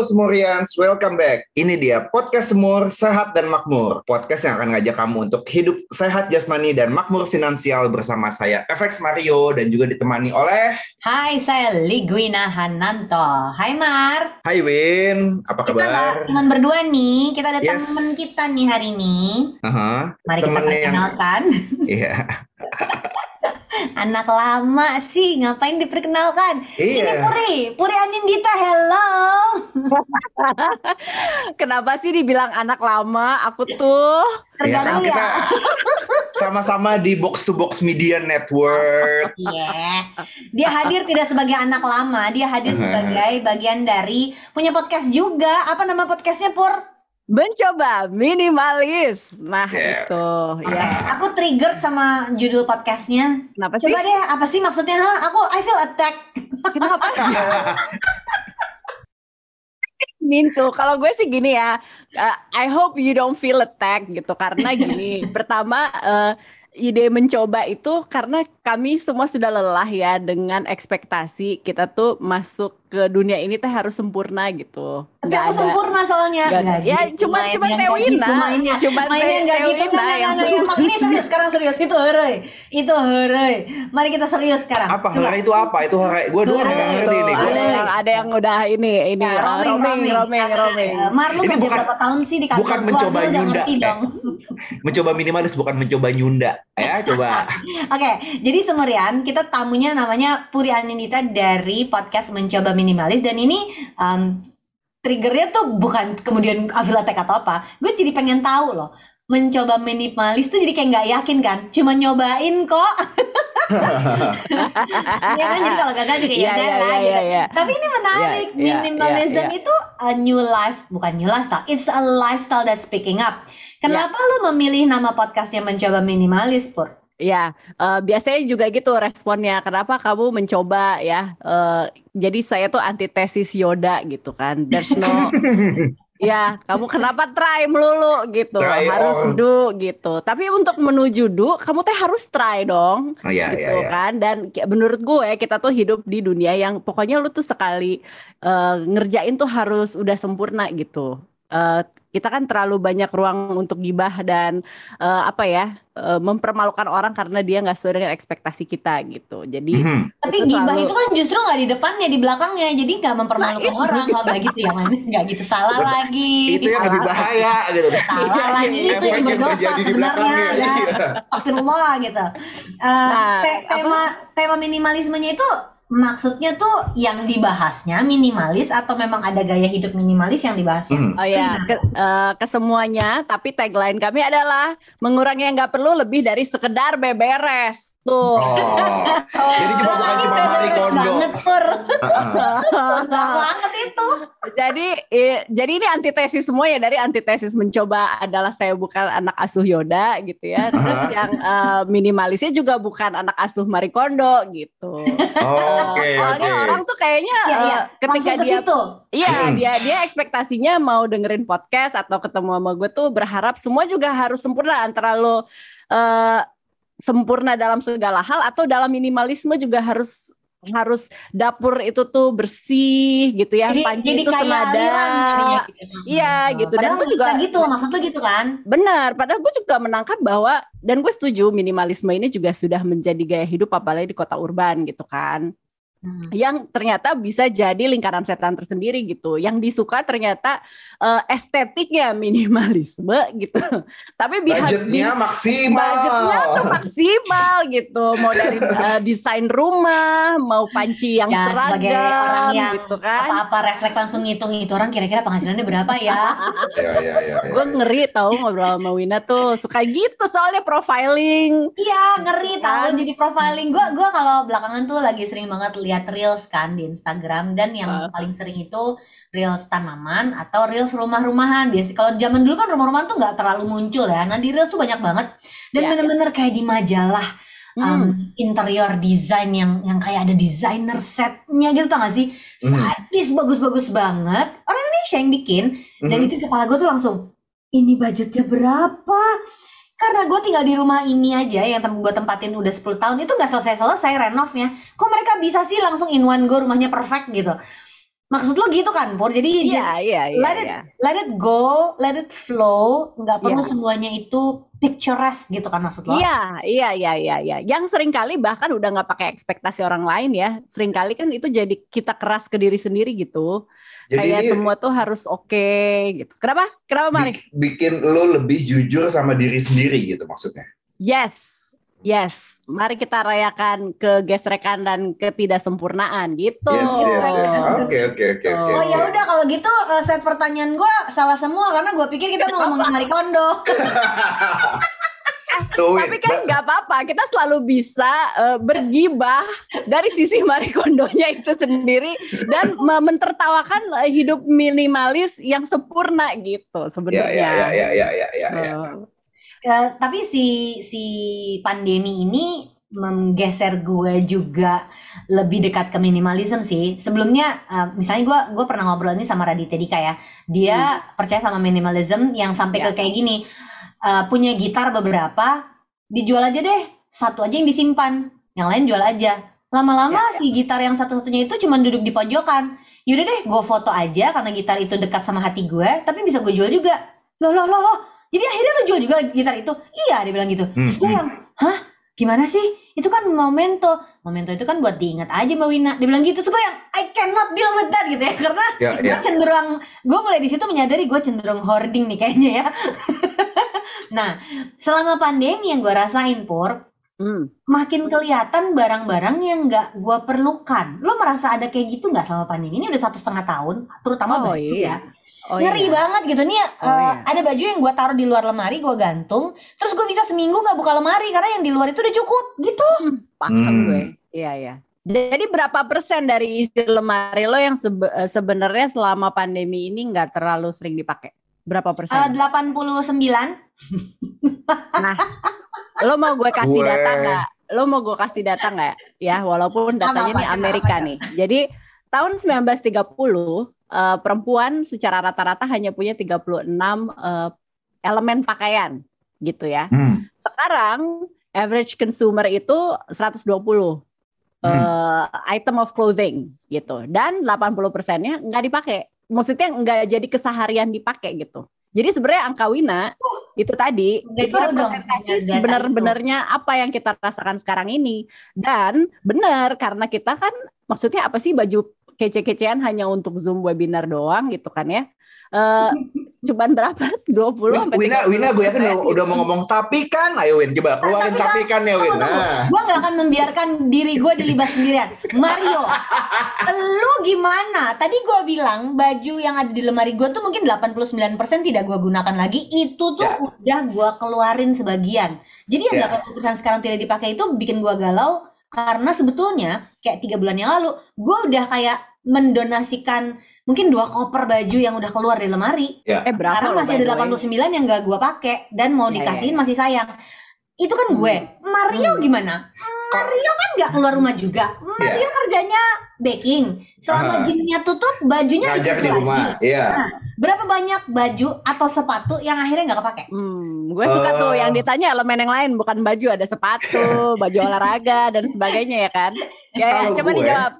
Halo Semurians, welcome back. Ini dia podcast Semur Sehat dan Makmur. Podcast yang akan ngajak kamu untuk hidup sehat jasmani dan makmur finansial bersama saya FX Mario dan juga ditemani oleh Hai, saya Ligwina Hananto. Hai Mar. Hai Win, apa Kita kabar? cuma berdua nih, kita ada Yes. teman kita nih hari ini. Aha, Mari kita Temennya yang- perkenalkan. Iya. Anak lama sih, ngapain diperkenalkan? Sini Iya. Puri, Puri Anindita, hello. Kenapa sih dibilang anak lama? Aku tuh Iya, kan Terganggu kita ya? sama-sama di Box to Box Media Network. Iya. Dia hadir tidak sebagai anak lama, dia hadir sebagai bagian dari punya podcast juga. Apa nama podcastnya Pur? Mencoba minimalis. Nah, Yeah. itu ya. Aku triggered sama judul podcastnya. Kenapa sih? Coba deh, apa sih maksudnya? Hah? Aku I feel attacked. Kenapa? Mintu, kalau gue sih gini ya, uh, I hope you don't feel attacked gitu karena gini. pertama uh, ide mencoba itu karena kami semua sudah lelah ya dengan ekspektasi kita tuh masuk ke dunia ini teh harus sempurna gitu. Tapi Nggak aku ada- sempurna soalnya. ada. Nggak Ya, gitu cuman nggak Tewina. gitu mainnya. Cuman mainnya nggak gitu. Nggak, nggak, yang nggak, nggak. Emang ini serius. Sekarang serius. Itu heureuy. Itu heureuy. Mari kita serius sekarang. Apa hara itu apa? Itu hara gue dulu nggak Hore. ngerti Gua. ada yang ada yang udah ini ini Ya, uh, roaming, roaming roaming, roaming. Eh, Mar, lu Ini kerja berapa tahun sih di kantor? bukan mencoba nyunda. Eh. Mencoba minimalis bukan mencoba nyunda. Ya, coba. Oke, jadi Semurian, kita tamunya namanya Puri Aninita dari podcast Mencoba Minimalis dan ini um, triggernya tuh bukan kemudian Avil Attack atau apa. Gue jadi pengen tahu loh. Mencoba minimalis tuh jadi kayak nggak yakin kan? Cuma nyobain kok. ya kan jadi kalau gagal juga ya Iya, udah iya, lah iya, gitu. iya, iya. Tapi ini menarik. Iya, Minimalism itu a new life, bukan new lifestyle. It's a lifestyle that's picking up. Kenapa lu memilih nama podcastnya Mencoba Minimalis, Pur? Ya, eh, biasanya juga gitu responnya. Kenapa kamu mencoba ya? Eh, jadi saya tuh antitesis Yoda gitu kan. There's no Ya, kamu kenapa try melulu gitu, Try harus on. do gitu. Tapi untuk menuju do, kamu teh harus try dong, Oh iya, gitu iya, iya. kan. Dan menurut gue kita tuh hidup di dunia yang pokoknya lu tuh sekali eh, ngerjain tuh harus udah sempurna gitu. Eh, kita kan terlalu banyak ruang untuk gibah dan eh, apa ya eh, mempermalukan orang karena dia nggak sesuai dengan ekspektasi kita gitu. Jadi Mhm. Tapi Itu gibah selalu- itu kan justru nggak di depannya, di belakangnya. Jadi nggak mempermalukan Nah, orang. Kalau nggak gitu ya nggak gitu salah lagi. Itu yang lebih bahaya gitu. Salah lagi itu yang berdosa sebenarnya ya. Astagfirullah gitu. Eh, Nah, te- tema tema minimalismenya itu maksudnya tuh yang dibahasnya minimalis atau memang ada gaya hidup minimalis yang dibahasnya? Hmm. Oh ya, ke, eh, ke semuanya. Tapi tagline kami adalah mengurangi yang nggak perlu lebih dari sekedar beberes. Tuh. Oh. Jadi cuma bukan cuma Marie beres Kondo. banget pur. Heeh. banget itu. jadi, i- jadi ini antitesis semua ya dari antitesis mencoba adalah saya bukan anak asuh Yoda gitu ya. Terus yang eh, minimalisnya juga bukan anak asuh Marie Kondo gitu. Oke, Eh, Soalnya oke. orang tuh kayaknya Iya, eh, iya. ketika ke dia situ. Iya, Hmm. dia dia ekspektasinya mau dengerin podcast atau ketemu sama gue tuh berharap semua juga harus sempurna antara lo eh, sempurna dalam segala hal atau dalam minimalisme juga harus harus dapur itu tuh bersih gitu ya, Jadi, panci jadi itu kayak senada. aliran jadinya gitu. Iya, gitu. Dan gue juga- gitu, maksud lu gitu kan? Benar, padahal gue juga menangkap bahwa dan gue setuju minimalisme ini juga sudah menjadi gaya hidup apalagi di kota urban gitu kan. Hmm. yang ternyata bisa jadi lingkaran setan tersendiri gitu. Yang disuka ternyata eh, estetiknya minimalisme gitu. Tapi Budgetnya maksimal. budgetnya tuh maksimal gitu. Mau dari eh, desain rumah, mau panci yang Ya seragam sebagai orang yang gitu kan. apa-apa refleks langsung ngitung itu orang kira-kira penghasilannya berapa ya? Iya, iya, iya. iya. Gue ngeri tahu ngobrol sama Wina tuh suka gitu soalnya profiling. Iya ngeri tahu Kan? jadi profiling gue gue kalau belakangan tuh lagi sering banget lihat reels kan di Instagram dan yang Ah. paling sering itu reels tanaman atau reels rumah-rumahan biasa kalau zaman dulu kan rumah-rumahan tuh nggak terlalu muncul ya nah di reels tuh banyak banget dan Ya, bener-bener kayak di majalah um, Hmm. interior design yang yang kayak ada designer setnya gitu tau gak sih? Hmm. Sadis bagus-bagus banget. Orang Indonesia yang bikin. Dan Mhm. itu kepala gue tuh langsung, ini budgetnya berapa? Karena gue tinggal di rumah ini aja yang tem gue tempatin udah 10 tahun itu gak selesai-selesai renovnya. Kok mereka bisa sih langsung in one go rumahnya perfect gitu? Maksud lo gitu kan, Pur? Jadi Iya, just iya, iya. let it iya. let it go, let it flow, nggak perlu Iya. semuanya itu picturesque gitu kan maksud lo? Iya, iya, iya, iya, iya. Yang sering kali bahkan udah nggak pakai ekspektasi orang lain ya. Sering kali kan itu jadi kita keras ke diri sendiri gitu. Jadi Kayak ini semua tuh harus oke gitu. Kenapa? Kenapa Mari? bi- bikin lo lebih jujur sama diri sendiri gitu maksudnya. Yes, yes. Mari kita rayakan kegesrekan dan ketidaksempurnaan gitu. Yes, yes, yes. Oke, oke, oke, oke. Oh ya udah kalau gitu eh, set pertanyaan gue salah semua karena gue pikir kita mau ngomongin Marie Kondo. Tuh, Tapi kan nggak apa-apa, kita selalu bisa eh, bergibah dari sisi Marie Kondonya itu sendiri dan me- mentertawakan eh, hidup minimalis yang sempurna gitu Ya, sebenarnya. ya, ya, ya, ya, ya, ya, ya. Eh, Eh, tapi si si pandemi ini menggeser gue juga lebih dekat ke minimalism sih. Sebelumnya eh, misalnya gue gue pernah ngobrol ini sama Raditya Dika ya. Dia percaya sama minimalism yang sampai Ya. ke kayak gini. eh, punya gitar beberapa dijual aja deh. Satu aja yang disimpan, yang lain jual aja. Lama-lama Ya, si gitar yang satu-satunya itu cuma duduk di pojokan. Yaudah deh, gue foto aja karena gitar itu dekat sama hati gue, tapi bisa gue jual juga. Loh, loh, loh, loh. Juga gitar itu? Iya, dia bilang gitu. Hmm, Terus gue hmm. yang, hah? Gimana sih? Itu kan memento. Memento itu kan buat diingat aja Mbak Wina. Dia bilang gitu. Terus gue yang, I cannot deal with that gitu ya. Karena Ya, gue ya. cenderung, gue mulai di situ menyadari gue cenderung hoarding nih kayaknya ya. nah, selama pandemi yang gue rasain, Pur, hmm. makin kelihatan barang-barang yang nggak gue perlukan. Lo merasa ada kayak gitu nggak selama pandemi? Ini udah satu setengah tahun, terutama Oh, baju iya. ya. Oh, Ngeri iya. banget gitu nih. Oh, eh, iya. Ada baju yang gue taruh di luar lemari, gue gantung. Terus gue bisa seminggu nggak buka lemari karena yang di luar itu udah cukup gitu. Hmm, paham Hmm. gue. Iya, iya. Jadi berapa persen dari isi lemari lo yang sebe- eh, sebenarnya selama pandemi ini nggak terlalu sering dipakai? Berapa persen? Eh, 89 Nah, lo mau gue kasih Gue- data nggak? Lo mau gue kasih data nggak? Ya, walaupun datanya Apa-apa, ini Amerika apa, nih. Jadi tahun 1930 eh, perempuan secara rata-rata hanya punya 36 eh, elemen pakaian gitu ya. Hmm. Sekarang average consumer itu 120 eh, item of clothing gitu. Dan 80 persennya nggak dipakai. Maksudnya nggak jadi keseharian dipakai gitu. Jadi sebenarnya angka Wina itu tadi itu representasi benar-benarnya apa yang kita rasakan sekarang ini. Dan benar karena kita kan maksudnya apa sih baju kece-kecean hanya untuk Zoom webinar doang gitu kan ya. Eh cuman berapa? 20 Win, sampai Wina, 30 Wina gue yakin udah, udah mau ngomong tapi kan, ayo Win, coba keluarin Tapi kan, tapi kan ya Win. Nah. Gue nggak akan membiarkan diri gue dilibas sendirian. Mario, lu gimana? Tadi gue bilang baju yang ada di lemari gue tuh mungkin 89% tidak gue gunakan lagi. Itu tuh Ya. udah gue keluarin sebagian. Jadi yang Ya. 80% sekarang tidak dipakai itu bikin gue galau karena sebetulnya kayak tiga bulan yang lalu gue udah kayak mendonasikan mungkin dua koper baju yang udah keluar dari lemari. Ya. Eh berapa lo, masih ada the way? 89 yang gak gue pakai dan mau Ya, dikasihin ya, ya. masih sayang. Itu kan gue. Mario Hmm. gimana? Mario kan nggak keluar rumah juga. Mario kerjanya baking. Selama Aha. gymnya tutup, bajunya Ngajak itu di lagi. rumah. Iya. Berapa banyak baju atau sepatu yang akhirnya nggak kepake? Hmm, gue suka tuh yang ditanya elemen yang lain bukan baju ada sepatu, baju olahraga dan sebagainya ya kan? Ya, ya coba gue, dijawab.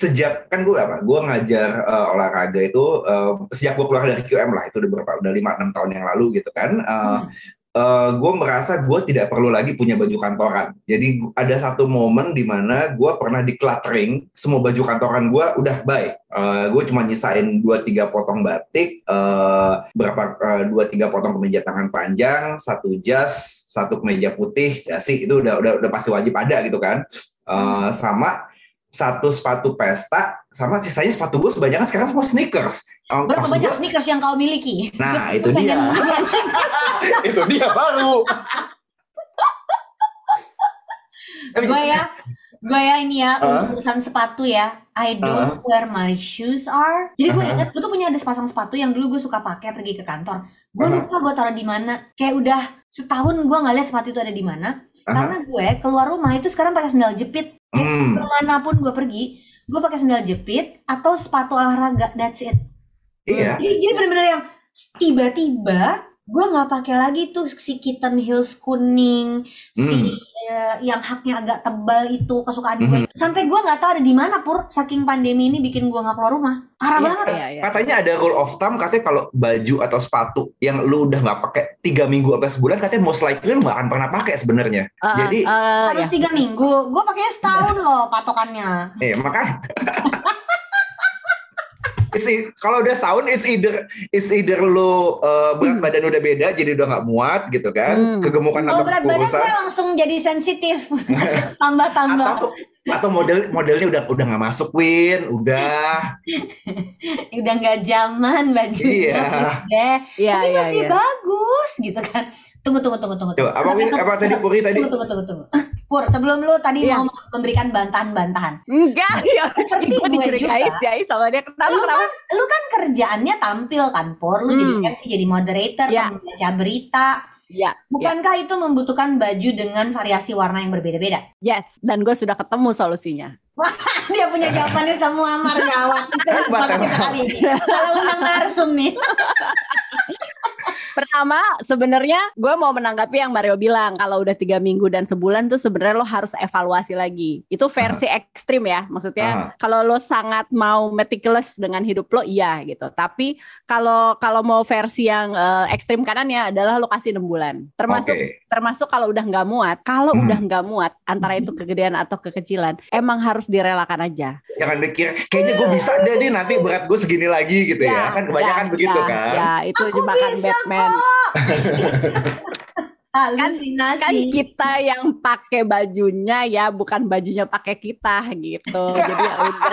Sejak kan gue apa? Gue ngajar eh, olahraga itu eh, sejak gue keluar dari QM lah itu udah berapa? Udah lima enam tahun yang lalu gitu kan. Eh, eh, gue merasa gue tidak perlu lagi punya baju kantoran. Jadi ada satu momen di mana gue pernah decluttering semua baju kantoran gue udah baik. gue cuma nyisain 2-3 potong batik, eh, berapa dua tiga potong kemeja tangan panjang, satu jas, satu kemeja putih, ya sih itu udah udah udah pasti wajib ada gitu kan. Eh, sama satu sepatu pesta, sama sisanya sepatu gue sebanyakan sekarang semua sneakers. Eh, Berapa maksud banyak gue, sneakers yang kau miliki? Nah, itu dia. itu dia baru. gue ya gue ya ini ya Uh. untuk urusan sepatu ya I don't where my shoes are jadi gue Uh-huh. ingat gue tuh punya ada sepasang sepatu yang dulu gue suka pakai pergi ke kantor gue Uh-huh. lupa gue taruh di mana kayak udah setahun gue nggak lihat sepatu itu ada di mana Uh-huh. karena gue keluar rumah itu sekarang pakai sendal jepit Hmm. ke mana pun gue pergi gue pakai sendal jepit atau sepatu olahraga that's it Iya. jadi, jadi bener-bener yang tiba-tiba gue nggak pakai lagi tuh si kitten heels kuning si Hmm. eh, yang haknya agak tebal itu kesukaan gue Mhm. sampai gue nggak tahu ada di mana pur saking pandemi ini bikin gue nggak keluar rumah parah Iya, banget iya, iya. Katanya ada rule of thumb katanya kalau baju atau sepatu yang lu udah nggak pakai tiga minggu atau sebulan katanya most likely lu nggak akan pernah pakai sebenarnya. Uh, Jadi- uh, harus ya. tiga minggu gue pakainya setahun loh patokannya Eh makanya It's e- kalau udah setahun it's either it's either lu uh, berat badan udah beda jadi udah nggak muat gitu kan Hmm. kegemukan kalau atau berat badan gue langsung jadi sensitif. Tambah-tambah. Atau atau model modelnya udah udah nggak masuk Win. Udah. Udah nggak zaman bajunya Iya. deh Iya, tapi iya, masih iya. bagus gitu kan tunggu tunggu tunggu tunggu Coba, apa Win apa tadi Puri tadi tunggu tunggu tunggu tunggu Pur sebelum lu tadi Iya. mau memberikan bantahan-bantahan Enggak, ya. Seperti Gue juga. sih sama dia. Kenapa, lu kenapa? kan lu kan kerjaannya tampil kan Pur lu jadi Hmm. MC jadi moderator Ya. pembaca berita Ya, bukankah itu membutuhkan baju dengan variasi warna yang berbeda-beda yes. Dan gue sudah ketemu solusinya. dia punya jawabannya semua Mar gawat itu maksud kita kali ini kalau undang narsum nih Pertama, sebenarnya gue mau menanggapi yang Mario bilang kalau udah tiga minggu dan sebulan tuh sebenarnya lo harus evaluasi lagi. Itu versi ekstrim ya, maksudnya kalau lo sangat mau meticulous dengan hidup lo, iya gitu. Tapi kalau kalau mau versi yang eh, ekstrim kanannya adalah lo kasih enam bulan. Termasuk Oke. termasuk kalau udah nggak muat. Kalau Hmm. udah nggak muat, antara itu kegedean atau kekecilan, emang harus direlakan aja. jangan mikir kayaknya gue bisa deh nih nanti berat gue segini lagi gitu ya, kan kebanyakan ya, begitu ya, kan Ya, itu Aku jebakan bisa Batman. halusinasi. Kan kita yang pakai bajunya ya bukan bajunya pakai kita gitu. Jadi ya udah.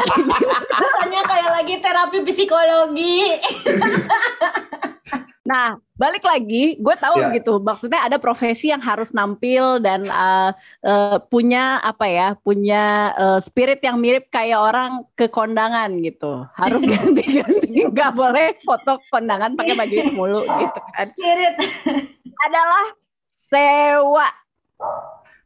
Rasanya kayak lagi terapi psikologi nah balik lagi gue tahu Ya. gitu maksudnya ada profesi yang harus nampil dan uh, uh, punya apa ya punya uh, spirit yang mirip kayak orang ke kondangan gitu harus ganti-ganti nggak boleh foto kondangan pakai baju itu mulu gitu kan spirit adalah sewa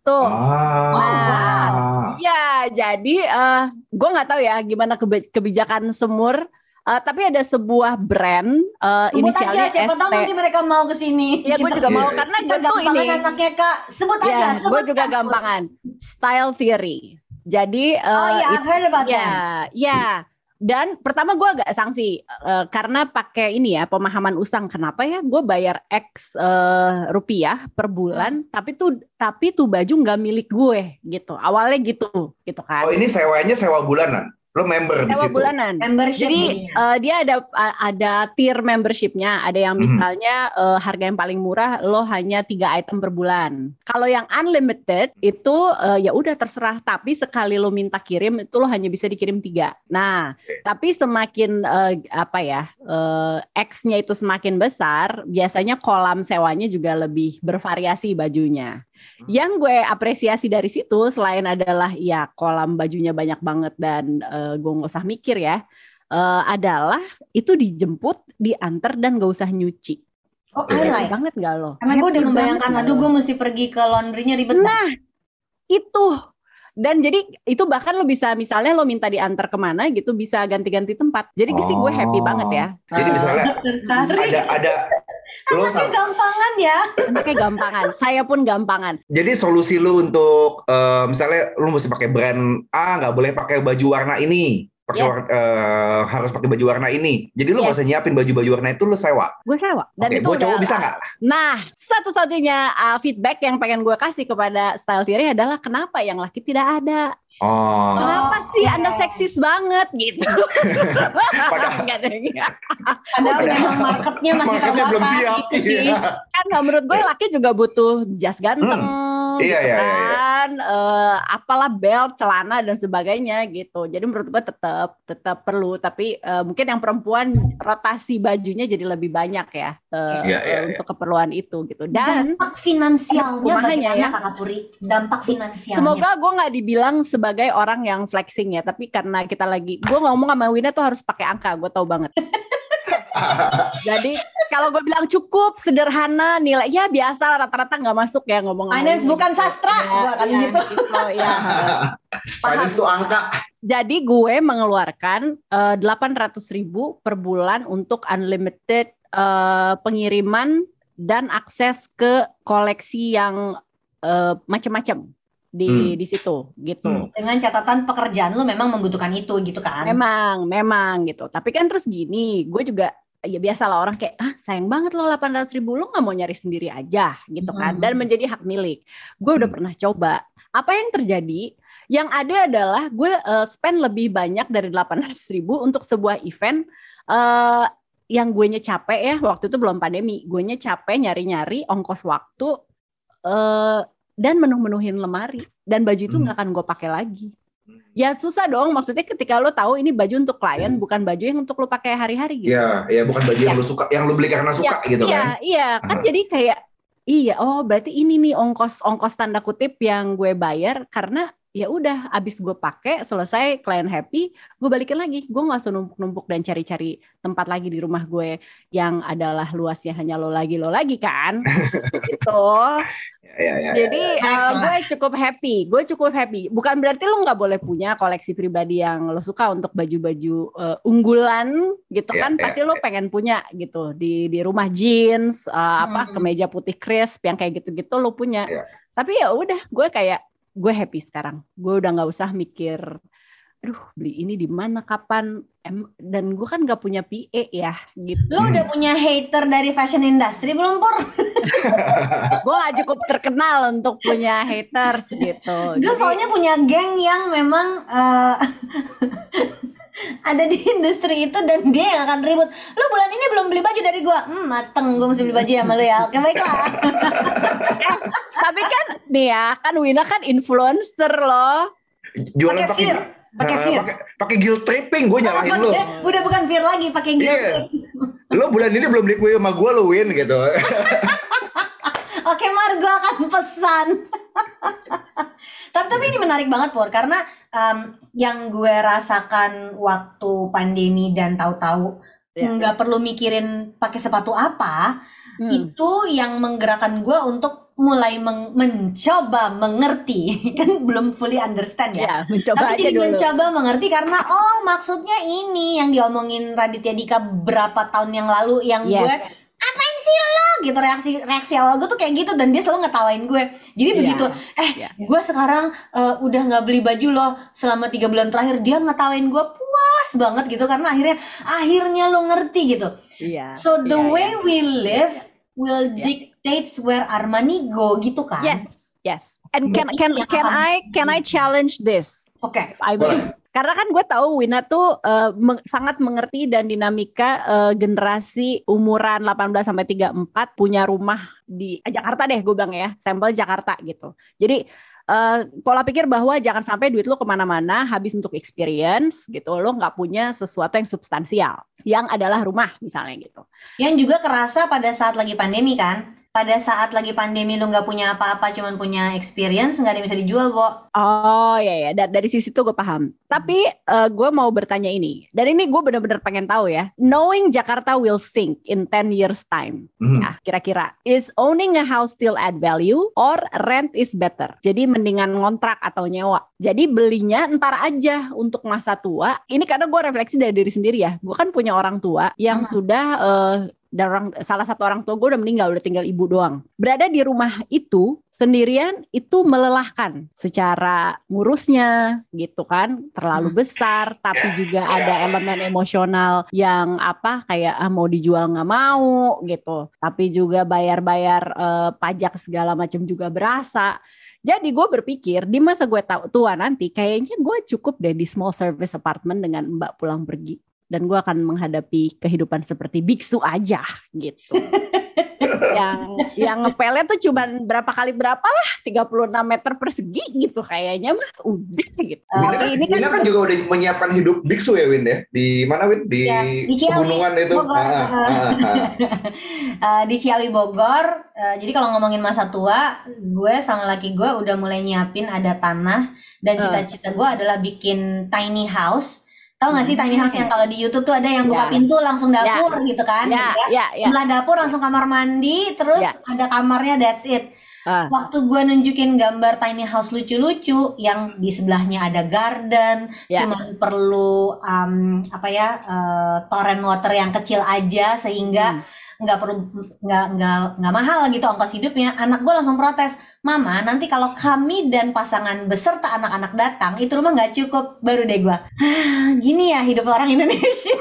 tuh Ah. wow. Iya, jadi eh gue nggak tahu ya gimana kebijakan semur. Eh, tapi ada sebuah brand eh sebut inisialnya aja siapa tahu nanti mereka mau ke sini Iya, gue Kita- juga mau Iya. karena gue tuh gampangan ini. anaknya kak sebut aja Ya, sebut gue juga gampangan. Style theory. Jadi eh, oh ya I've heard about them Ya, ya. Dan pertama gue agak sanksi eh, karena pakai ini ya pemahaman usang. Kenapa ya? Gue bayar X eh, rupiah per bulan, tapi tuh tapi tuh baju nggak milik gue gitu. Awalnya gitu, gitu kan. oh ini sewanya sewa bulanan lo member di situ bulanan. membership Jadi eh, dia ada ada tier membershipnya. Ada yang Mhm. misalnya eh, harga yang paling murah lo hanya tiga item per bulan. Kalau yang unlimited itu eh, ya udah terserah. Tapi sekali lo minta kirim itu lo hanya bisa dikirim tiga. Nah, Oke. tapi semakin eh, apa ya eh, X-nya itu semakin besar, biasanya kolam sewanya juga lebih bervariasi bajunya. Yang gue apresiasi dari situ selain adalah ya kolam bajunya banyak banget dan eh, gue nggak usah mikir ya, eh, adalah itu dijemput, diantar dan gak usah nyuci. oh. I like banget gak lo? karena gue udah membayangkan aduh gue mesti pergi ke laundrynya ribet banget Nah, itu. Dan jadi itu bahkan lo bisa misalnya lo minta diantar ke mana gitu bisa ganti-ganti tempat. Jadi sih gue happy Oh. banget ya. jadi misalnya tertarik ada ada lo Anaknya sam- gampangan ya anaknya gampangan. Saya pun gampangan. jadi solusi lu untuk eh, misalnya lu mesti pakai brand A nggak boleh pakai baju warna ini pakai Yes. war- eh, harus pakai baju warna ini jadi lu Yes. usah nyiapin baju-baju warna itu lu sewa Gue sewa. Dan oke itu cowok bisa nggak Nah, satu-satunya uh, feedback yang pengen gue kasih kepada style theory adalah kenapa yang laki tidak ada? oh Kenapa Oh, sih. Anda seksis banget gitu? Padahal- padahal memang marketnya masih marketnya belum siap gitu sih Iya. kan nggak menurut gue laki juga butuh jas ganteng. Iya, gitu iya, iya, iya. Kan. perempuan uh, apalah belt, celana dan sebagainya gitu. Jadi menurut gue tetap tetap perlu tapi uh, mungkin yang perempuan rotasi bajunya jadi lebih banyak ya uh, yeah, yeah, untuk yeah. keperluan itu gitu. Dan dampak finansialnya bagaimana ya. Kakak Puri? Dampak finansialnya. Semoga gue nggak dibilang sebagai orang yang flexing ya, tapi karena kita lagi gue ngomong sama Wina tuh harus pakai angka, gue tahu banget. Jadi kalau gue bilang cukup sederhana nilai ya biasa rata-rata nggak masuk ya ngomong finance bukan sastra ya, gue kan ya, gitu. gitu ya. finance itu angka. Jadi gue mengeluarkan eh, delapan ratus ribu per bulan untuk unlimited uh, pengiriman dan akses ke koleksi yang uh, macam-macam di hmm. di situ gitu. Hmm. Dengan catatan pekerjaan lu memang membutuhkan itu gitu kan? Memang, memang gitu. Tapi kan terus gini, gue juga ya biasa lah orang kayak ah sayang banget lo 800 ribu lo nggak mau nyari sendiri aja gitu kan hmm. dan menjadi hak milik gue udah hmm. pernah coba apa yang terjadi yang ada adalah gue uh, spend lebih banyak dari 800 ribu untuk sebuah event uh, yang gue capek ya waktu itu belum pandemi gue capek nyari-nyari ongkos waktu uh, dan menuh-menuhin lemari dan baju itu hmm. nggak hmm. akan gue pakai lagi ya susah dong maksudnya ketika lo tahu ini baju untuk klien hmm. bukan baju yang untuk lo pakai hari-hari gitu ya ya bukan baju ya. yang lo suka yang lo beli karena suka ya, gitu iya, kan iya kan uh-huh. jadi kayak iya oh berarti ini nih ongkos ongkos tanda kutip yang gue bayar karena ya udah abis gue pakai selesai klien happy gue balikin lagi. Gue nggak usah numpuk-numpuk dan cari-cari tempat lagi di rumah gue yang adalah luasnya hanya lo lagi lo lagi kan. Gitu. Ya, ya, ya, jadi ya, ya. Uh, gue cukup happy gue cukup happy. Bukan berarti lo nggak boleh punya koleksi pribadi yang lo suka untuk baju-baju uh, unggulan gitu ya, kan. ya, pasti ya, lo pengen punya gitu di di rumah jeans uh, apa hmm. kemeja putih crisp yang kayak gitu-gitu lo punya. Ya. tapi ya udah gue kayak gue happy sekarang. Gue udah nggak usah mikir aduh beli ini di mana kapan? Em dan gue kan gak punya PA ya gitu. Lo udah punya hater dari fashion industry belum pur? Gue gak cukup terkenal untuk punya haters gitu. Gue soalnya punya geng yang memang uh, ada di industri itu dan dia yang akan ribut. Lu bulan ini belum beli baju dari gua. Hmm mateng gua mesti beli baju ya sama lu ya. Oke baiklah. Eh, tapi kan nih ya kan Wina kan influencer loh. Jualan pakai fir pakai uh, fir pakai guilt tripping gue nyalahin lu. udah bukan fir lagi pakai guilt yeah. lo bulan ini belum beli kue sama gue lo win gitu. Oke Mar, gue akan pesan. tapi tapi ini menarik banget Pur, karena um, yang gue rasakan waktu pandemi dan tahu-tahu ya. nggak perlu mikirin pakai sepatu apa, hmm. itu yang menggerakkan gue untuk mulai meng mencoba mengerti kan belum fully understand ya, ya mencoba tapi jadi dulu. mencoba mengerti karena oh maksudnya ini yang diomongin Raditya Dika berapa tahun yang lalu yang yes. gue apain sih lo gitu reaksi reaksi awal gue tuh kayak gitu dan dia selalu ngetawain gue jadi yeah. begitu eh yeah. gue sekarang uh, udah nggak beli baju lo selama tiga bulan terakhir dia ngetawain gue puas banget gitu karena akhirnya akhirnya lo ngerti gitu yeah. so the yeah, way yeah. we live will yeah. dictates where our money go gitu kan yes yes and can can can I can I challenge this oke okay. I karena kan gue tahu Wina tuh uh, meng sangat mengerti dan dinamika uh, generasi umuran 18 sampai 34 punya rumah di eh, Jakarta deh gue bilang ya, sampel Jakarta gitu. Jadi Uh, pola pikir bahwa jangan sampai duit lo ke mana-mana habis untuk experience gitu lo nggak punya sesuatu yang substansial yang adalah rumah misalnya gitu yang juga kerasa pada saat lagi pandemi kan pada saat lagi pandemi lu nggak punya apa-apa cuman punya experience nggak ada yang bisa dijual kok oh ya ya dari, dari sisi itu gue paham. Tapi uh, gue mau bertanya ini. Dan ini gue bener-bener pengen tahu ya. Knowing Jakarta will sink in 10 years time. Mm. ya kira-kira. Is owning a house still add value or rent is better? Jadi mendingan ngontrak atau nyewa. Jadi belinya ntar aja untuk masa tua. Ini karena gue refleksi dari diri sendiri ya. Gue kan punya orang tua yang hmm. sudah uh, dan orang salah satu orang tua gue udah meninggal udah tinggal ibu doang. Berada di rumah itu sendirian itu melelahkan secara ngurusnya gitu kan. Terlalu hmm. besar tapi juga ada elemen emosional yang apa kayak ah, mau dijual nggak mau gitu. Tapi juga bayar-bayar uh, pajak segala macam juga berasa. Jadi gue berpikir di masa gue tua nanti kayaknya gue cukup deh di small service apartment dengan mbak pulang pergi dan gue akan menghadapi kehidupan seperti biksu aja gitu. yang yang ngepelnya tuh cuman berapa kali berapa lah 36 meter persegi gitu kayaknya mah udah gitu. Oh, Winda, ini kan kan juga udah menyiapkan hidup biksu ya Win ya di mana Win di, Ya, di Ciawi, pegunungan itu Bogor. Ah, ah, ah, ah. Eh, di Ciawi Bogor. eh, jadi kalau ngomongin masa tua, gue sama laki gue udah mulai nyiapin ada tanah dan Eh. cita-cita gue adalah bikin tiny house. Tahu gak sih tiny house yang kalau di YouTube tuh ada yang buka Ya. pintu langsung dapur gitu kan? ya, gitu ya. ya, ya. Sebelah dapur langsung kamar mandi, terus Ya. ada kamarnya that's it. Ah. Waktu gue nunjukin gambar tiny house lucu-lucu yang di sebelahnya ada garden, Ya. cuman perlu um, apa ya uh, torrent water yang kecil aja sehingga Hmm. Nggak perlu nggak nggak nggak mahal gitu ongkos hidupnya. Anak gue langsung protes, mama nanti kalau kami dan pasangan beserta anak-anak datang itu rumah nggak cukup. Baru deh gue, gini ya hidup orang Indonesia.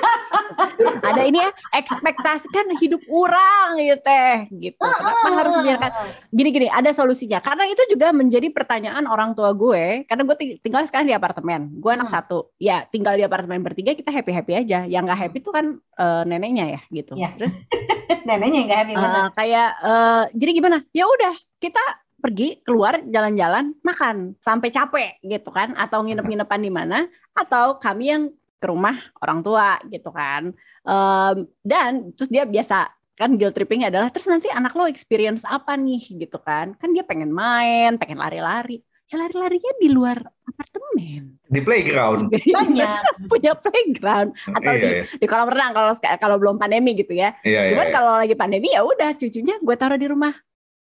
Ada ini ya ekspektasikan hidup orang gitu teh gitu. Kenapa harus biarkan gini-gini ada solusinya karena itu juga menjadi pertanyaan orang tua gue karena gue ting- tinggal sekarang di apartemen gue anak Hmm. satu ya tinggal di apartemen bertiga kita happy happy aja yang nggak happy tuh kan eh, neneknya ya gitu Ya. terus Neneknya nggak happy eh, bener. kayak eh, jadi gimana? Ya udah kita pergi keluar jalan-jalan makan sampai capek gitu kan? Atau nginep-nginepan di mana? Atau kami yang ke rumah orang tua gitu kan? Em, dan terus dia biasa kan guilt tripping adalah terus nanti anak lo experience apa nih? Gitu kan? Kan dia pengen main pengen lari-lari ya lari-larinya di luar apartemen di playground Banyak. punya playground atau iya, di, iya. di kolam renang kalau kalau belum pandemi gitu ya Iya, iya, Cuman iya. kalau lagi pandemi ya udah cucunya gue taruh di rumah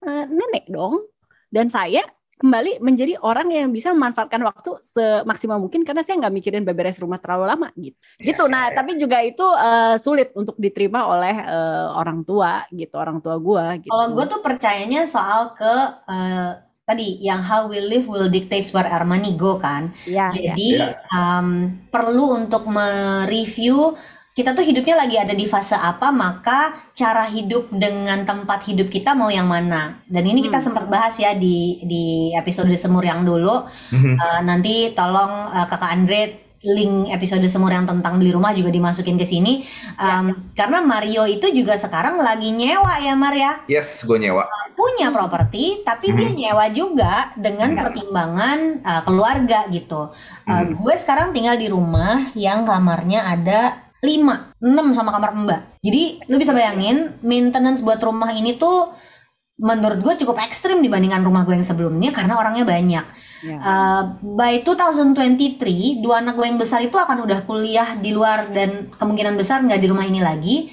eh, nenek dong. Dan saya kembali menjadi orang yang bisa memanfaatkan waktu semaksimal mungkin karena saya nggak mikirin beberes rumah terlalu lama gitu. Iya, gitu. Nah, tapi juga itu eh, sulit untuk diterima oleh eh, orang tua gitu, orang tua gue gitu. Kalau gue tuh percayanya soal ke eh, tadi yang how we live will dictate where our money go kan. ya, ya. Jadi Ya. um, perlu untuk mereview kita tuh hidupnya lagi ada di fase apa, maka cara hidup dengan tempat hidup kita mau yang mana. Dan ini kita Hmm. sempat bahas ya di di episode semur yang dulu. Uh, nanti tolong uh, kakak Andre link episode semur yang tentang beli rumah juga dimasukin ke sini. Um, Karena Mario itu juga sekarang lagi nyewa ya Maria yes gue nyewa punya properti tapi dia Mhm. nyewa juga dengan Ya. pertimbangan uh, keluarga gitu. Uh, Mhm. Gue sekarang tinggal di rumah yang kamarnya ada 5, 6 sama kamar mbak. Jadi lu bisa bayangin maintenance buat rumah ini tuh menurut gue cukup ekstrim dibandingkan rumah gue yang sebelumnya karena orangnya banyak. Ya. Uh, by 2023, dua anak gue yang besar itu akan udah kuliah di luar dan kemungkinan besar nggak di rumah ini lagi.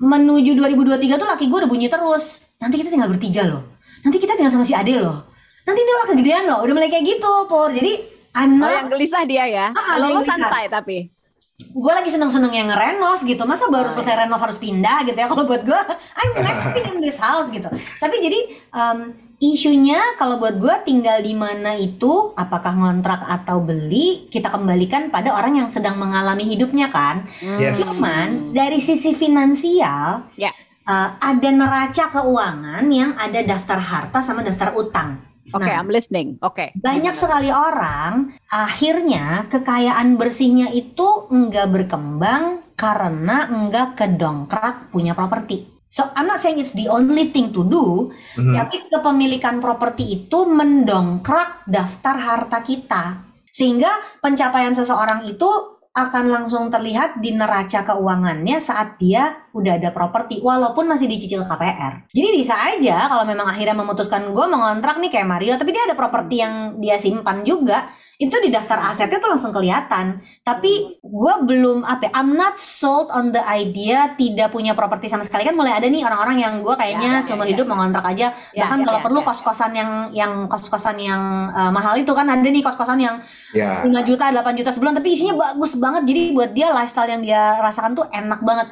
Menuju 2023 tuh laki gue udah bunyi terus. Nanti kita tinggal bertiga loh. Nanti kita tinggal sama si Ade loh. Nanti ini rumah kegedean loh. Udah mulai kayak gitu, Pur. Jadi I'm Oh, not yang gelisah dia ya. Ah, lo santai tapi. Gue lagi seneng-seneng yang ngerenov gitu. Masa baru Oh, selesai renov harus pindah gitu ya? Kalau buat gue I'm nesting in this house gitu. Tapi jadi um, isunya kalau buat gue tinggal di mana itu apakah ngontrak atau beli kita kembalikan pada orang yang sedang mengalami hidupnya kan? Yes. cuman dari sisi finansial Ya. uh, ada neraca keuangan yang ada daftar harta sama daftar utang Oke, Nah, I'm listening. Oke. banyak sekali orang akhirnya kekayaan bersihnya itu enggak berkembang karena enggak kedongkrak punya properti. So I'm not saying it's the only thing to do, Mhm. tapi kepemilikan properti itu mendongkrak daftar harta kita. Sehingga pencapaian seseorang itu akan langsung terlihat di neraca keuangannya saat dia udah ada properti walaupun masih dicicil KPR. Jadi bisa aja kalau memang akhirnya memutuskan gue mau ngontrak nih kayak Mario tapi dia ada properti yang dia simpan juga itu di daftar asetnya tuh langsung kelihatan. Tapi gue belum apa ya, I'm not sold on the idea tidak punya properti sama sekali kan mulai ada nih orang-orang yang gue kayaknya Ya, ya, seumur ya, hidup ya. mau ngontrak aja Ya, bahkan ya, kalau ya, perlu ya. kos-kosan yang yang kos-kosan yang uh, mahal itu kan ada nih kos-kosan yang ya 5 juta, 8 juta sebulan tapi isinya bagus banget. Jadi buat dia lifestyle yang dia rasakan tuh enak banget.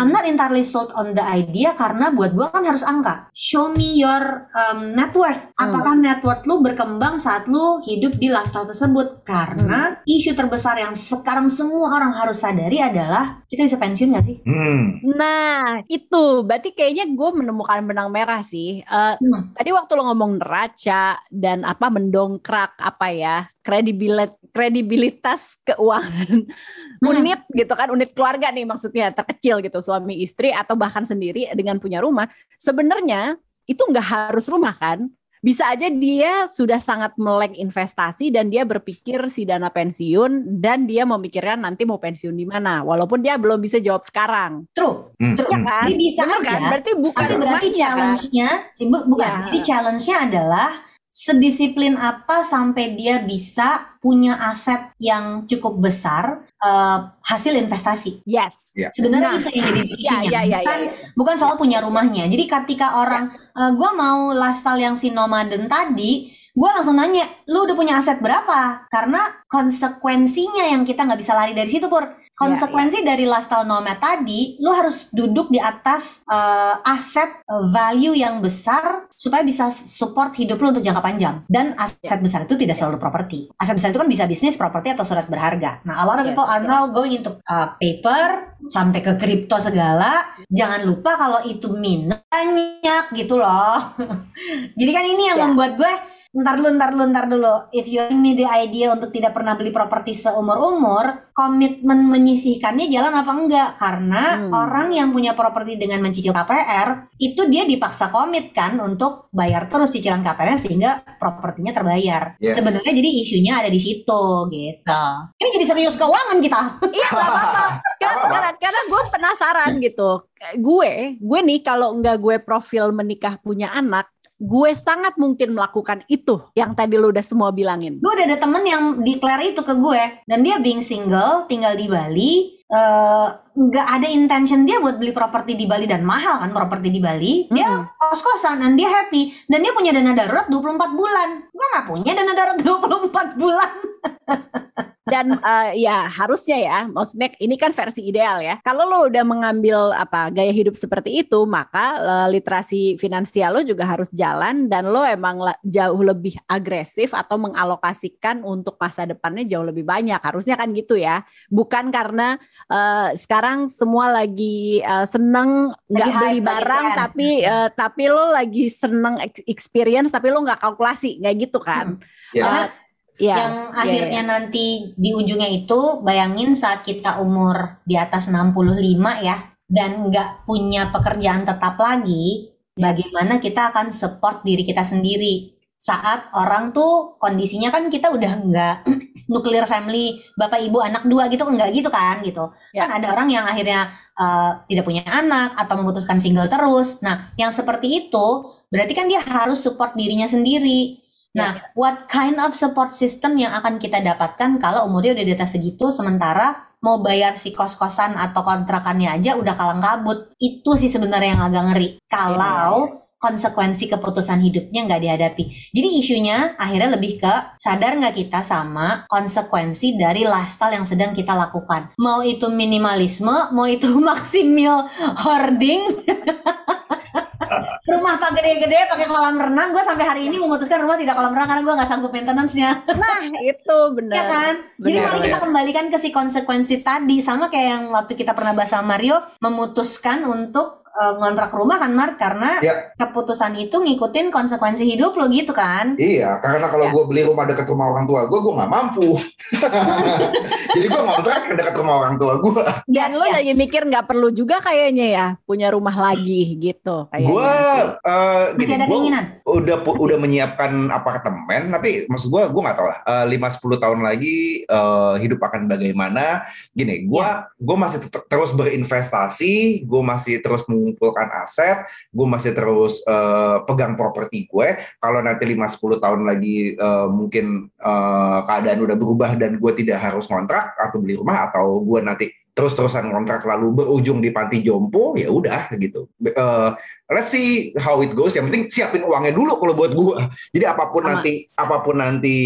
I'm not entirely sold on the idea karena buat gua kan harus angka. Show me your um, net worth. Apakah net worth lu berkembang saat lu hidup di lifestyle tersebut? Karena isu terbesar yang sekarang semua orang harus sadari adalah kita bisa pensiun gak sih? Hmm. Nah, itu berarti kayaknya gue menemukan benang merah sih. Eh, Hmm. tadi waktu lo ngomong neraca dan apa mendongkrak apa ya kredibilitas kredibilitas keuangan unit gitu kan, unit keluarga nih maksudnya terkecil gitu, suami istri atau bahkan sendiri dengan punya rumah, sebenarnya itu nggak harus rumah kan? Bisa aja dia sudah sangat melek investasi dan dia berpikir si dana pensiun dan dia memikirkan nanti mau pensiun di mana, walaupun dia belum bisa jawab sekarang. True, Hmm. true. Ya kan? Jadi bisa Bener aja. kan? Berarti bukan Tapi berarti kan? challenge-nya bu- bukan. Ya. Jadi challenge-nya adalah sedisiplin apa sampai dia bisa punya aset yang cukup besar eh, hasil investasi. Yes. Sebenarnya Nah. itu yang jadi Ya, isunya. ya, ya, bukan ya, ya. bukan soal punya rumahnya. Jadi ketika orang gue mau lifestyle yang si nomaden tadi, gue langsung nanya, lu udah punya aset berapa? Karena konsekuensinya yang kita nggak bisa lari dari situ pur. Konsekuensi dari lifestyle nomad tadi, lu harus duduk di atas eh, aset eh, value yang besar supaya bisa support hidup lu untuk jangka panjang. Dan aset besar itu tidak selalu properti. Aset besar itu kan bisa bisnis, properti atau surat berharga. Nah, a lot of Yes, people are now going into uh, paper sampai ke kripto segala. Jangan lupa kalau itu minus banyak gitu loh. Jadi kan ini yang Ya. membuat gue Ntar dulu, ntar dulu, ntar dulu. If you give me the idea untuk tidak pernah beli properti seumur-umur, komitmen menyisihkannya jalan apa enggak? Karena Hmm. orang yang punya properti dengan mencicil KPR, itu dia dipaksa komit kan untuk bayar terus cicilan KPR sehingga propertinya terbayar. Yes. Sebenarnya jadi isunya ada di situ gitu. Ini jadi serius keuangan kita. Iya apa-apa. Karena, karena, karena gue penasaran gitu. Gue, gue nih kalau nggak gue profil menikah punya anak, gue sangat mungkin melakukan itu yang tadi lu udah semua bilangin. Gue udah ada temen yang declare itu ke gue dan dia being single tinggal di Bali eh, nggak ada intention dia buat beli properti di Bali dan mahal kan properti di Bali dia kos-kosan dan dia happy dan dia punya dana darurat 24 bulan gue nggak punya dana darurat 24 bulan Dan eh, ya harusnya ya, maksudnya ini kan versi ideal ya. Kalau lo udah mengambil apa gaya hidup seperti itu, maka eh, literasi finansial lo juga harus jalan dan lo emang la- jauh lebih agresif atau mengalokasikan untuk masa depannya jauh lebih banyak. Harusnya kan gitu ya. Bukan karena eh, sekarang semua lagi eh, seneng nggak beli barang tapi eh, tapi lo lagi seneng ex- experience tapi lo nggak kalkulasi nggak gitu kan. Yes. Karena Ya. yang iya, akhirnya nanti di ujungnya itu bayangin saat kita umur di atas 65 ya dan nggak punya pekerjaan tetap lagi bagaimana kita akan support diri kita sendiri saat orang tuh kondisinya kan kita udah nggak nuclear family bapak ibu anak dua gitu nggak gitu kan gitu Ya. kan ada orang yang akhirnya uh, tidak punya anak atau memutuskan single terus nah yang seperti itu berarti kan dia harus support dirinya sendiri Nah, what kind of support system yang akan kita dapatkan kalau umurnya udah di atas segitu, sementara mau bayar si kos-kosan atau kontrakannya aja udah kalang kabut. Itu sih sebenarnya yang agak ngeri. Kalau konsekuensi keputusan hidupnya nggak dihadapi. Jadi isunya akhirnya lebih ke sadar nggak kita sama konsekuensi dari lifestyle yang sedang kita lakukan. Mau itu minimalisme, mau itu maksimal hoarding, rumah tak gede-gede pakai kolam renang gue sampai hari ini memutuskan rumah tidak kolam renang karena gue nggak sanggup maintenance-nya Nah, itu benar. ya kan jadi Benar, mari kita kembalikan ke si konsekuensi tadi sama kayak yang waktu kita pernah bahas sama Mario memutuskan untuk eh, ngontrak rumah kan Mark karena Ya. keputusan itu ngikutin konsekuensi hidup lo gitu kan Iya, karena kalau Ya. gue beli rumah dekat rumah orang tua gue, gue nggak mampu. Jadi gue ngontrak yang dekat rumah orang tua gue. ya, Dan lo ya. lagi mikir nggak perlu juga kayaknya ya punya rumah lagi gitu kayaknya. Gue eh, masih gini, ada gua keinginan udah udah menyiapkan apartemen, tapi maksud gue gue nggak tahu lah. eh, Lima 10 tahun lagi eh, hidup akan bagaimana? Gini, gue gue masih terus berinvestasi, gue masih terus mengumpulkan aset, gue masih terus eh, pegang properti gue. Kalau nanti 5-10 tahun lagi eh, mungkin eh, keadaan udah berubah dan gue tidak harus kontrak atau beli rumah atau gue nanti terus-terusan kontrak lalu berujung di panti jompo ya udah gitu. Eh, let's see how it goes. Yang penting siapin uangnya dulu kalau buat gue. Jadi apa pun Sama. nanti apa pun nanti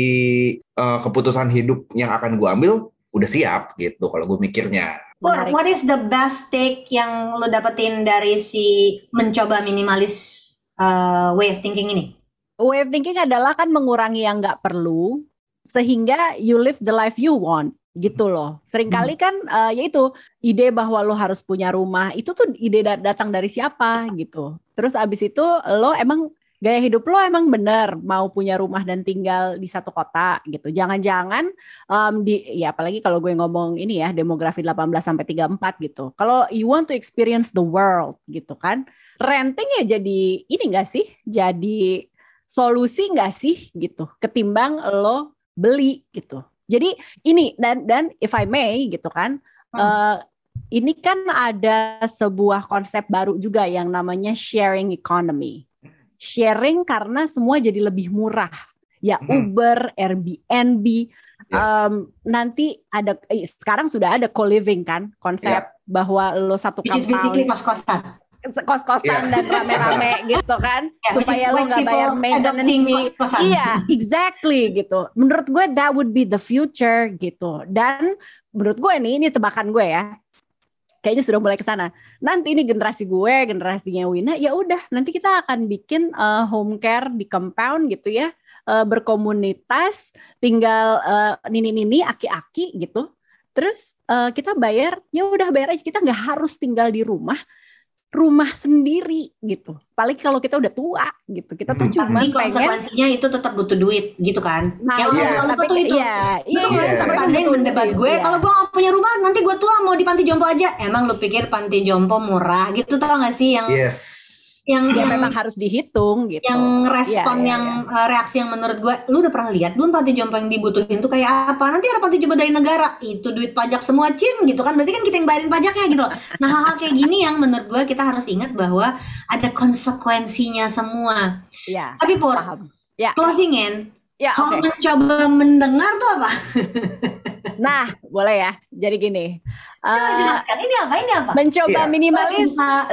eh, keputusan hidup yang akan gue ambil udah siap gitu kalau gue mikirnya. Pur, Menarik. what is the best take yang lo dapetin dari si mencoba minimalis uh, way of thinking ini Way of thinking adalah kan mengurangi yang nggak perlu sehingga you live the life you want gitu loh. Seringkali kan eh, yaitu ide bahwa lo harus punya rumah itu tuh ide da- datang dari siapa gitu. Terus abis itu lo emang gaya hidup lo emang bener mau punya rumah dan tinggal di satu kota gitu. Jangan-jangan um, di ya apalagi kalau gue ngomong ini ya demografi 18 sampai 34 gitu. Kalau you want to experience the world gitu kan. Renting ya jadi ini enggak sih? Jadi solusi enggak sih gitu. Ketimbang lo beli gitu. Jadi ini dan dan if I may gitu kan. Hmm. Uh, ini kan ada sebuah konsep baru juga yang namanya sharing economy sharing karena semua jadi lebih murah. Ya hmm. Uber, Airbnb, yes. um, nanti ada eh, sekarang sudah ada co-living kan konsep yeah. bahwa lo satu Which compound. kos-kosan kos-kosan yeah. dan rame-rame gitu kan yeah, supaya lo nggak bayar maintenance fee iya exactly gitu menurut gue that would be the future gitu dan menurut gue nih ini tebakan gue ya kayaknya sudah mulai ke sana. Nanti ini generasi gue, generasinya Wina, ya udah nanti kita akan bikin uh, home care di compound gitu ya, uh, berkomunitas, tinggal uh, nini-nini, aki-aki gitu. Terus uh, kita bayar, ya udah bayar aja kita nggak harus tinggal di rumah rumah sendiri gitu. Paling kalau kita udah tua gitu, kita tuh hmm. cuma pengen konsekuensinya itu tetap butuh duit gitu kan. Nah, yang iya. tapi tuh itu. Iya, iya, iya. Sampai ada yang mendebat gue, iya. kalau gue gak punya rumah nanti gue tua mau di panti jompo aja. Emang lu pikir panti jompo murah gitu tau gak sih yang Yes yang, ya, yang memang harus dihitung gitu. Yang respon ya, ya, yang ya. reaksi yang menurut gue, lu udah pernah lihat belum panti jompo yang dibutuhin tuh kayak apa? Nanti ada panti jompo dari negara, itu duit pajak semua cin gitu kan? Berarti kan kita yang bayarin pajaknya gitu loh. Nah hal-hal kayak gini yang menurut gue kita harus ingat bahwa ada konsekuensinya semua. Ya. Tapi Pur, ya. closingin, ya, kalau okay. mencoba mendengar tuh apa? Nah, boleh ya. Jadi gini. Coba uh, jelaskan ini apa? Ini apa? Mencoba yeah. minimalis oh,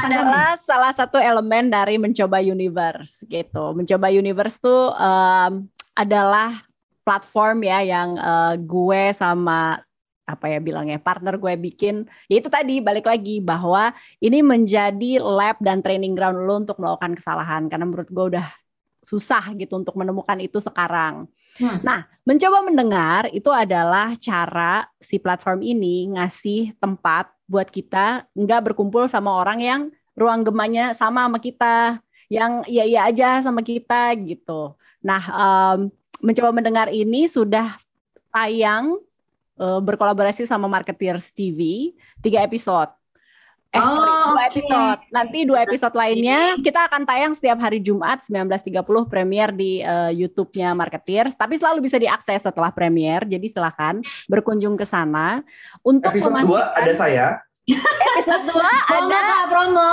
adalah salah satu elemen dari mencoba universe gitu. Mencoba universe tuh um, adalah platform ya yang uh, gue sama apa ya bilangnya partner gue bikin ya itu tadi balik lagi bahwa ini menjadi lab dan training ground lo untuk melakukan kesalahan karena menurut gue udah susah gitu untuk menemukan itu sekarang. Hmm. Nah, mencoba mendengar itu adalah cara si platform ini ngasih tempat buat kita nggak berkumpul sama orang yang ruang gemanya sama sama kita, yang iya iya aja sama kita gitu. Nah, um, mencoba mendengar ini sudah tayang uh, berkolaborasi sama Marketeers TV tiga episode. Eh, oh, sorry, dua okay. episode. Nanti dua episode lainnya kita akan tayang setiap hari Jumat 19.30 premier di uh, YouTube-nya Marketeers. Tapi selalu bisa diakses setelah premier. Jadi silakan berkunjung ke sana. Untuk episode dua ada saya. episode dua ada Kak, promo.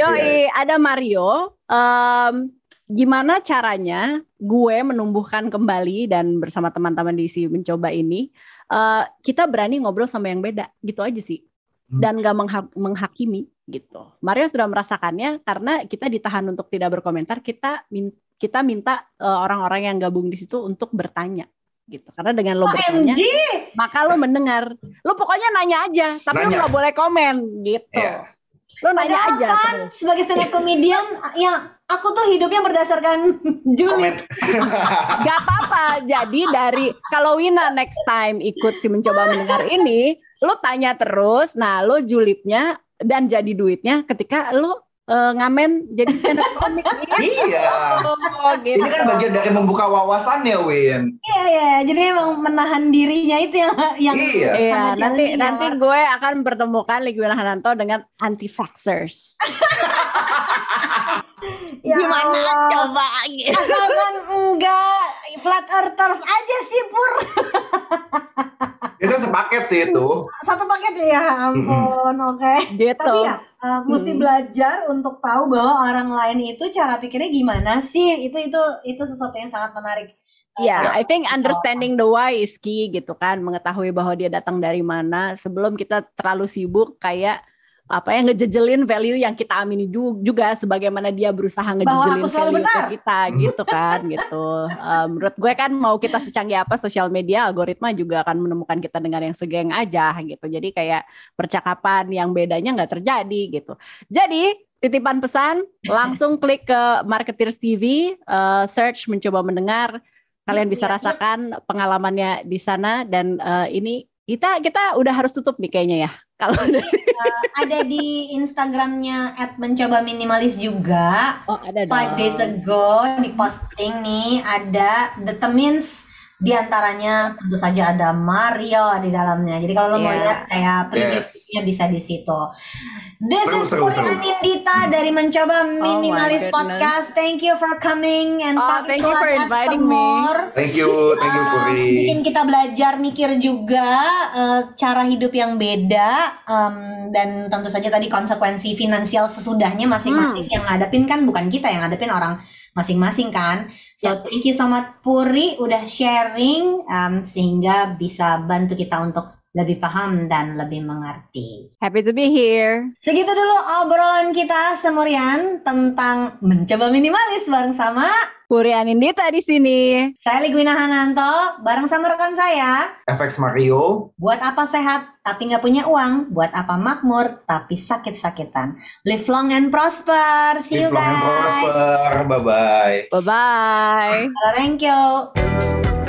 Yoi, ada Mario. Um, gimana caranya gue menumbuhkan kembali dan bersama teman-teman di si mencoba ini uh, kita berani ngobrol sama yang beda gitu aja sih. Dan gak mengha menghakimi gitu. Mario sudah merasakannya karena kita ditahan untuk tidak berkomentar, kita min kita minta eh, orang-orang uh, yang gabung di situ untuk bertanya gitu. Karena dengan lo bertanya, maka lo mendengar. Lo pokoknya nanya aja, tapi nanya. lo gak boleh komen gitu. Yeah. Lo nanya Padahal aja. kan terus. sebagai stand up comedian yang aku tuh hidupnya berdasarkan julid. Gak apa-apa. Jadi dari kalau Wina next time ikut si mencoba mendengar ini, lo tanya terus. Nah, lo julidnya dan jadi duitnya ketika lo uh, ngamen jadi stand up komik iya oh, gitu. ini kan bagian dari membuka wawasan ya Win iya iya jadi emang menahan dirinya itu yang yang iya, iya nanti nanti gue akan pertemukan Ligi Hananto dengan anti vaxxers ya gimana Allah. coba gitu. asalkan enggak flat earthers aja sih pur Biasa sepaket sih itu. Satu paket ya, ampun, oke. Okay. Gitu. Tapi ya, uh, mesti hmm. belajar untuk tahu bahwa orang lain itu cara pikirnya gimana sih. Itu itu itu sesuatu yang sangat menarik. Iya, yeah, I think understanding the why is key gitu kan, mengetahui bahwa dia datang dari mana sebelum kita terlalu sibuk kayak apa yang ngejejelin value yang kita amini juga sebagaimana dia berusaha ngejejelin value benar. kita gitu kan gitu. Um, menurut gue kan mau kita secanggih apa sosial media algoritma juga akan menemukan kita dengan yang segeng aja gitu. Jadi kayak percakapan yang bedanya nggak terjadi gitu. Jadi titipan pesan langsung klik ke Marketeers TV uh, search mencoba mendengar. Kalian bisa rasakan pengalamannya di sana dan uh, ini Kita kita udah harus tutup nih kayaknya ya. Kalau Uh, ada di Instagramnya at mencoba minimalis juga. oh ada Five dong. days ago di posting nih ada determines di antaranya tentu saja ada Mario di dalamnya. Jadi kalau lo mau Iya. lihat kayak previewnya Yes. bisa di situ. This Seru, is seru. Anindita dari Mencoba Minimalis goodness. Podcast. Thank you for coming and Oh, talking thank to you us for at inviting me. Semur. Thank you, thank you Puri. bikin kita belajar mikir juga eh, cara hidup yang beda em, dan tentu saja tadi konsekuensi finansial sesudahnya masing-masing Hmm. yang ngadepin kan bukan kita yang ngadepin orang masing-masing kan. So Yes. thank you so much Puri udah sharing em, sehingga bisa bantu kita untuk lebih paham dan lebih mengerti. Happy to be here. Segitu dulu obrolan kita semurian tentang mencoba minimalis bareng sama Puri Anindita di sini. saya Ligwina Hananto bareng sama rekan saya FX Mario. Buat apa sehat tapi nggak punya uang? Buat apa makmur tapi sakit-sakitan? Live long and prosper. See you Live long and guys. prosper. Bye-bye. Bye bye. Thank you.